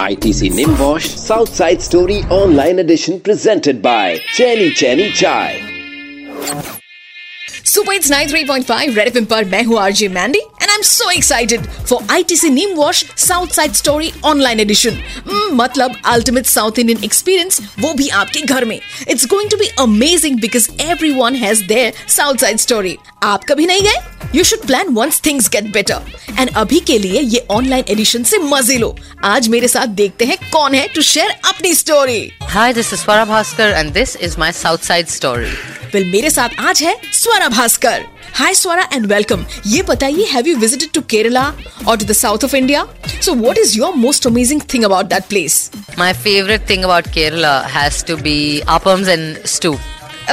ITC Nimwash Southside Story Online Edition presented by Chenny Chenny Chai. Super it's 93.5 red FM पर मैं हूँ RJ Mandy am so excited for ITC neem wash south side story online edition मतलब ultimate south Indian experience वो भी आपके घर में it's going to be amazing because everyone has their south side story आप कभी नहीं गए you should plan once things get better and अभी के लिए ये ऑनलाइन एडिशन से मज़े लो आज मेरे साथ देखते हैं कौन है टू शेयर अपनी story Hi, this is Swara Bhaskar and this is my South Side story. Well मेरे साथ आज है Swara Bhaskar hi Swara and welcome ये बताइए have you visited to Kerala और to the south of India so what is your most amazing thing about that place My favorite thing about Kerala has to be appams and stew.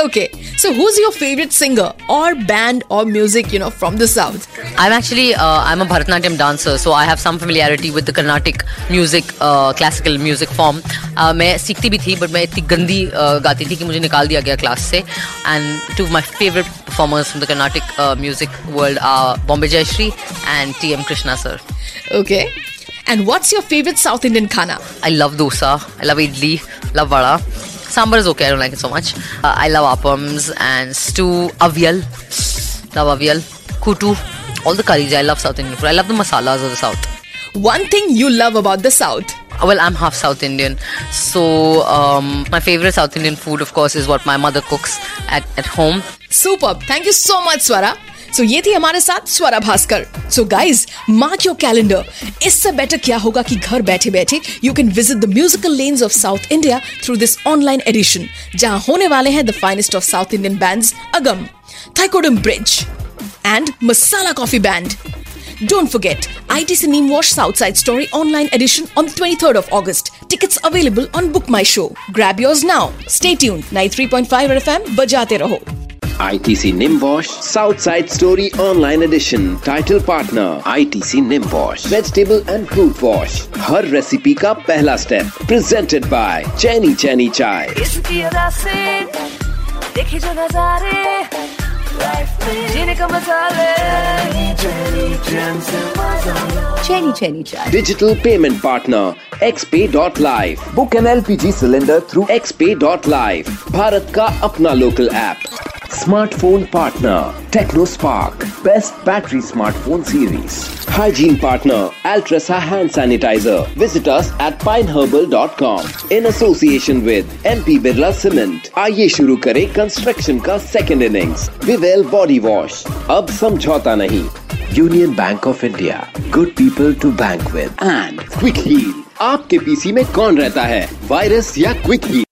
Okay, so who's your favorite singer or band or music, you know, from the south? I'm actually uh, I'm a Bharatanatyam dancer, so I have some familiarity with the Carnatic music, uh, classical music form. Uh, मैं सीखती भी थी but मैं इतनी गंदी uh, गाती थी कि मुझे निकाल दिया गया क्लास से and to my favourite performers from the Carnatic music world are Bombay Jayashri and T M Krishna sir Okay. And what's your favorite South Indian khana? I love dosa. I love idli. Love vada. Sambar is okay. I don't like it so much. Uh, I love appams and stew. Avial. Love avial. Kootu. All the curries. I love South Indian food. I love the masalas of the South. One thing you love about the south. Well, I'm half South Indian, so um, my favorite South Indian food, of course, is what my mother cooks at, at home. Superb. Thank you so much, Swara. So ये थी हमारे साथ Swara Bhaskar so guys mark your calendar इससे better क्या होगा कि घर बैठे बैठे you can visit the musical lens of south India through this online edition जहाँ होने वाले हैं the finest of south Indian bands Agam Thaikkudam bridge and Masala coffee band Don't forget, ITC Neem Wash Southside Story online edition on the 23rd of August. Tickets available on Book My Show. Grab yours now. Stay tuned. 93.5 FM बजाते रहो. ITC Nimwash Southside Story Online Edition Title Partner ITC Nimwash Vegetable and Fruit Wash Her Recipe का पहला step Presented by चैनी चैनी Chai. देखे जो Chenny Chenny Chai. Digital payment partner xpay.live. Book an LPG cylinder through xpay.live. Bharat का अपना local app. Smartphone partner TechnoSpark. Best battery smartphone series. Hygiene partner Altresa hand sanitizer. Visit us at pineherbal.com in association with MP Birla Cement. आइए शुरू करें construction का second innings Vivel body wash अब समझौता नहीं Union Bank of India good people to bank with and Quick Heal आपके PC में कौन रहता है वायरस या क्विक हील